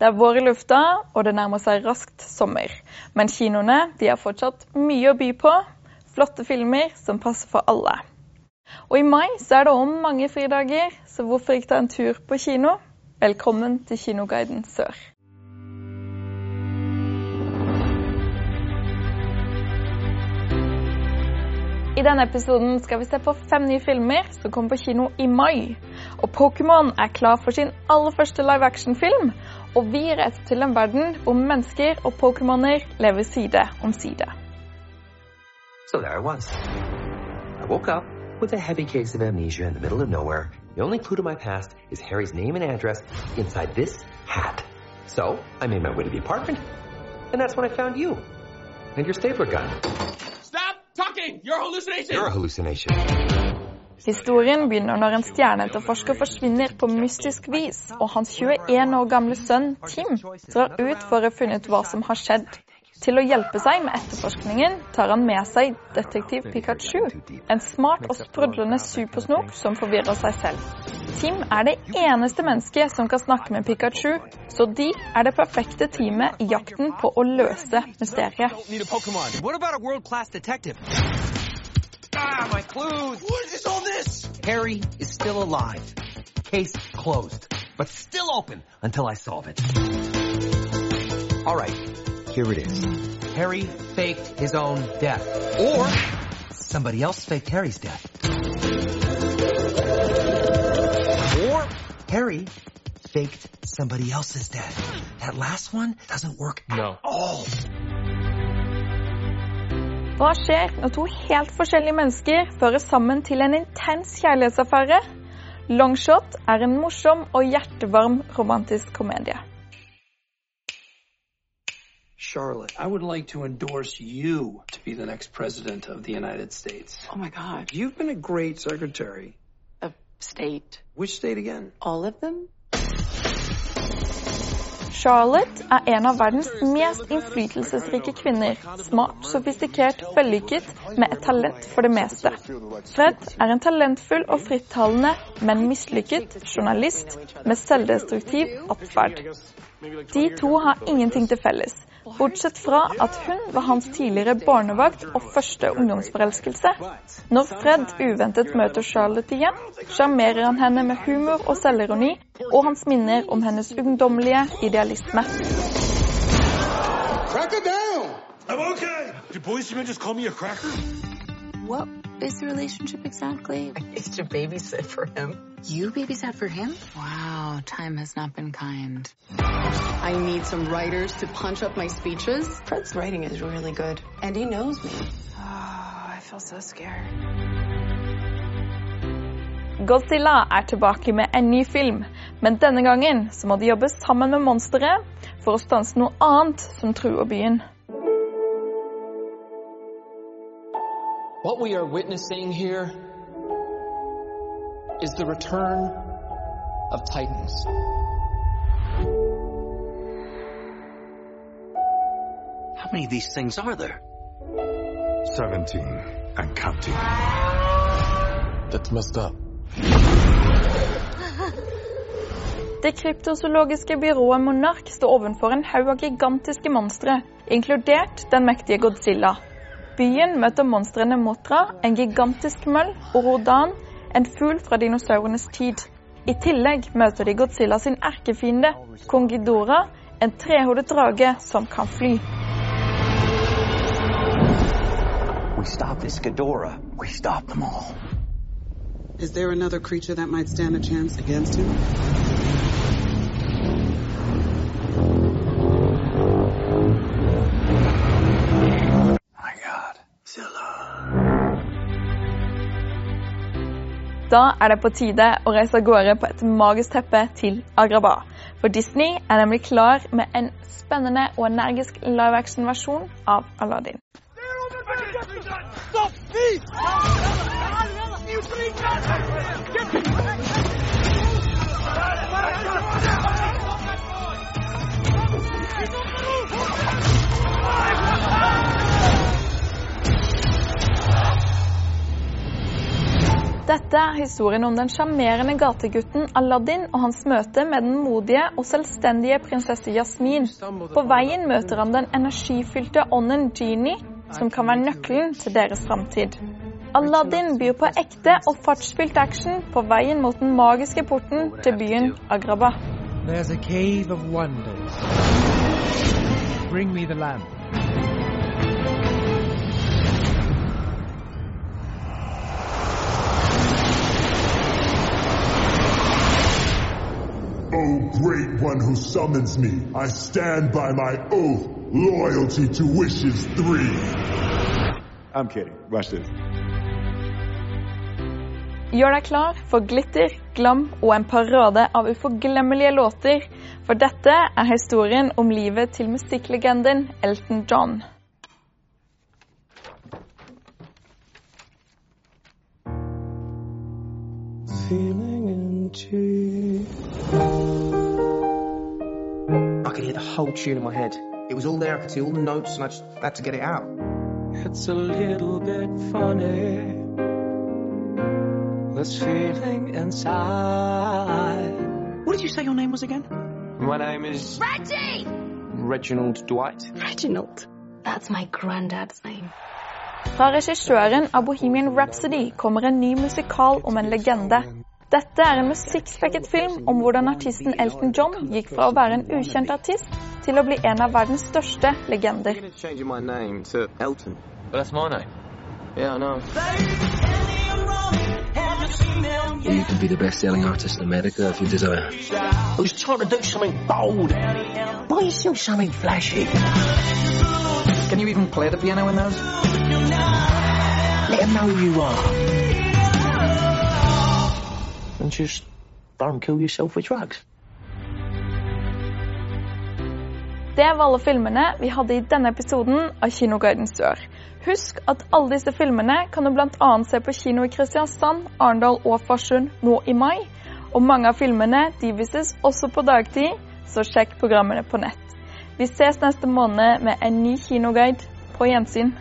Det er vår i lufta, og det nærmer seg raskt sommer. Men kinoene de har fortsatt mye å by på. Flotte filmer som passer for alle. Og i mai så er det òg mange fridager, så hvorfor ikke ta en tur på kino? Velkommen til Kinoguiden Sør. I denne episoden skal vi se på fem nye filmer som kommer på kino i mai. Og Pokémon er klar for sin aller første live action-film. Og vi reiser til en verden hvor mennesker og Pokémoner lever side om side. So there I was. I woke up with a heavy case of amnesia in the middle of nowhere. The only clue to my past is Harry's name and address inside this hat. So I made my way to the apartment, and that's when I found you and your stapler gun. Stop talking! You're hallucination! You're hallucination. Historien begynner når en stjerneetterforsker forsvinner på mystisk vis, og hans 21 år gamle sønn Tim drar ut for å finne ut hva som har skjedd. Til å hjelpe seg med etterforskningen tar han med seg detektiv Pikachu, en smart og sprudlende supersnok som forvirrer seg selv. Tim er det eneste mennesket som kan snakke med Pikachu, så de er det perfekte teamet i jakten på å løse mysteriet. Ah, my clues! What is all this? Harry is still alive. Case closed, but still open until I solve it. All right, here it is. Harry faked his own death. Or somebody else faked Harry's death. Or Harry faked somebody else's death. That last one doesn't work No. at all. Hva skjer når to helt forskjellige mennesker fører sammen til en intens kjærlighetsaffære? Longshot er en morsom og hjertevarm romantisk komedie. Charlotte, I would like to endorse you to be the next president of the United States. Oh my God. You've been a great secretary. Of state. Which state again? All of them? Charlotte er en av verdens mest innflytelsesrike kvinner. Smart, sofistikert, vellykket, med et talent for det meste. Fred er en talentfull og frittalende, men mislykket journalist med selvdestruktiv atferd. De to har ingenting til felles, bortsett fra at hun var hans tidligere barnevakt og første ungdomsforelskelse. Når Fred uventet møter Charlotte igjen, sjarmerer han henne med humor og selvironi, og hans minner om hennes ungdommelige idealisme. Crack down. I'm okay. Did boys even just call me a cracker? What is the relationship exactly? I used to babysit for him. You babysat for him? Wow, time has not been kind. I need some writers to punch up my speeches. Fred's writing is really good, and he knows me. Oh, I feel so scared. Godzilla er tilbake med en ny film, men denne gangen så må de jobbe sammen med monsteret for å stanse noe annet som truer byen. What we are witnessing here is the return of Titans. How many of these things are there? 17 and counting. That's messed up. Det kryptozoologiske byrået Monark står ovenfor en haug av gigantiske monstre, inkludert den mektige Godzilla. Byen møter monstrene Motra, en gigantisk møll, og Rodan, en fugl fra dinosaurenes tid. I tillegg møter de Godzilla sin erkefiende, kong Ghidorah, en trehodet drage som kan fly. We stop this Ghidorah. We stop them all. Is there another creature that might stand a chance against him? Da er det på tide å reise av gårde på et magisk teppe til Agrabah. For Disney er nemlig klar med en spennende og energisk live action-versjon av Aladdin. Dette er historien om den sjarmerende gategutten Aladdin og hans møte med den modige og selvstendige prinsesse Jasmin. På veien møter han den energifylte ånden Genie, som kan være nøkkelen til deres framtid. Aladdin byr på ekte og fartsfylt action på veien mot den magiske porten til byen Agraba. There's a cave of wonders. Bring me the lamp. One who summons me, I stand by my oath, loyalty to wishes three. I'm kidding. Watch this. Gjør deg klar for glitter, glam og en parade av uforglemmelige låter, for dette er historien om livet til musikklegenden Elton John. Feeling into I could hear the whole tune in my head. It was all there. I could see all the notes, and I just had to get it out. It's a little bit funny. This feeling inside. What did you say your name was again? My name is Reggie! Reginald Dwight. Reginald. That's my granddad's name. Fra regissøren av Bohemian Rhapsody kommer en ny musikal om en legende. Dette er en musikkspekket film om hvordan artisten Elton John gikk fra å være en ukjent artist til å bli en av verdens største legender. You can be the best-selling artist in America if you desire. I was trying to do something bold. Buy yourself something flashy? Can you even play the piano in those? Let them know who you are. And just don't kill yourself with drugs. Det var alle filmene vi hadde i denne episoden av Kinoguiden Sør. Husk at alle disse filmene kan du bl.a. se på kino i Kristiansand, Arendal og Farsund nå i mai. Og mange av filmene de vises også på dagtid, så sjekk programmene på nett. Vi ses neste måned med en ny kinoguide. På gjensyn.